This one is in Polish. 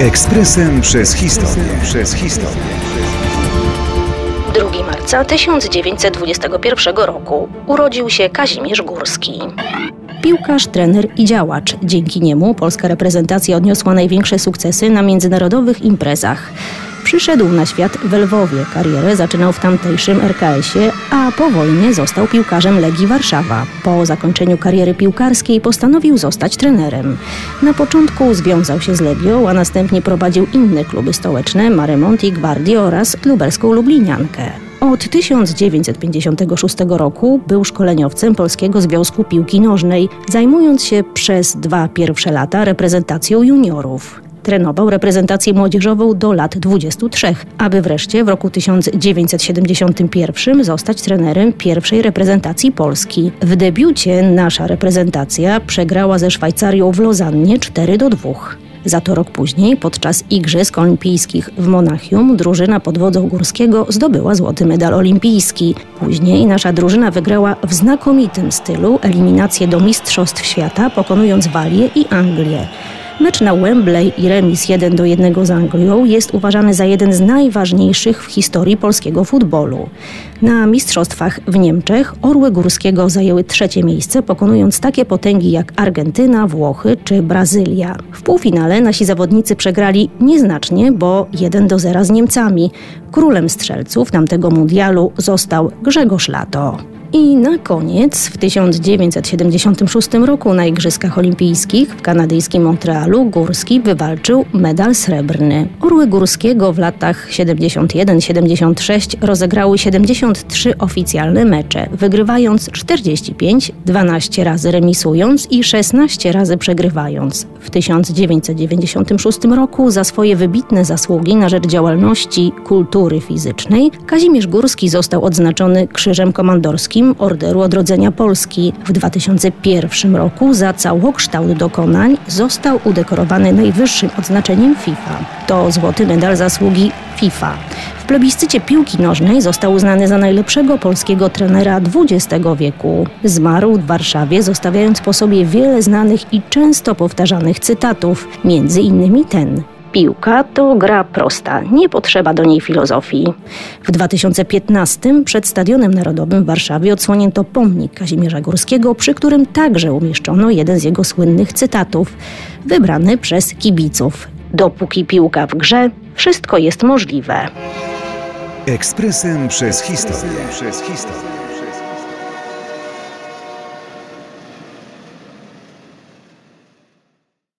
Ekspresem przez historię. Przez historię. 2 marca 1921 roku urodził się Kazimierz Górski. Piłkarz, trener i działacz. Dzięki niemu polska reprezentacja odniosła największe sukcesy na międzynarodowych imprezach. Przyszedł na świat w Lwowie. Karierę zaczynał w tamtejszym RKS-ie, a po wojnie został piłkarzem Legii Warszawa. Po zakończeniu kariery piłkarskiej postanowił zostać trenerem. Na początku związał się z Legią, a następnie prowadził inne kluby stołeczne Maremont i oraz lubelską Lubliniankę. Od 1956 roku był szkoleniowcem Polskiego Związku Piłki Nożnej, zajmując się przez dwa pierwsze lata reprezentacją juniorów. Trenował reprezentację młodzieżową do lat 23, aby wreszcie w roku 1971 zostać trenerem pierwszej reprezentacji Polski. W debiucie nasza reprezentacja przegrała ze Szwajcarią w Lozannie 4 do 2. Za to rok później, podczas Igrzysk Olimpijskich w Monachium, drużyna pod wodzą Górskiego zdobyła złoty medal olimpijski. Później nasza drużyna wygrała w znakomitym stylu eliminację do Mistrzostw Świata, pokonując Walię i Anglię. Mecz na Wembley i remis 1 do 1 z Anglią jest uważany za jeden z najważniejszych w historii polskiego futbolu. Na mistrzostwach w Niemczech Orły Górskiego zajęły trzecie miejsce, pokonując takie potęgi jak Argentyna, Włochy czy Brazylia. W półfinale nasi zawodnicy przegrali nieznacznie, bo 1 do 0 z Niemcami. Królem strzelców tamtego mundialu został Grzegorz Lato. I na koniec w 1976 roku na Igrzyskach Olimpijskich w kanadyjskim Montrealu Górski wywalczył medal srebrny. Orły Górskiego w latach 71-76 rozegrały 73 oficjalne mecze, wygrywając 45, 12 razy remisując i 16 razy przegrywając. W 1996 roku za swoje wybitne zasługi na rzecz działalności kultury fizycznej Kazimierz Górski został odznaczony Krzyżem Komandorskim Orderu Odrodzenia Polski. W 2001 roku za całokształt dokonań został udekorowany najwyższym odznaczeniem FIFA. To złoty medal zasługi FIFA. W plebiscycie piłki nożnej został uznany za najlepszego polskiego trenera XX wieku. Zmarł w Warszawie, zostawiając po sobie wiele znanych i często powtarzanych cytatów, między innymi ten. Piłka to gra prosta, nie potrzeba do niej filozofii. W 2015 przed Stadionem Narodowym w Warszawie odsłonięto pomnik Kazimierza Górskiego, przy którym także umieszczono jeden z jego słynnych cytatów, wybrany przez kibiców. Dopóki piłka w grze, wszystko jest możliwe. Ekspresem przez historię. Przez historię.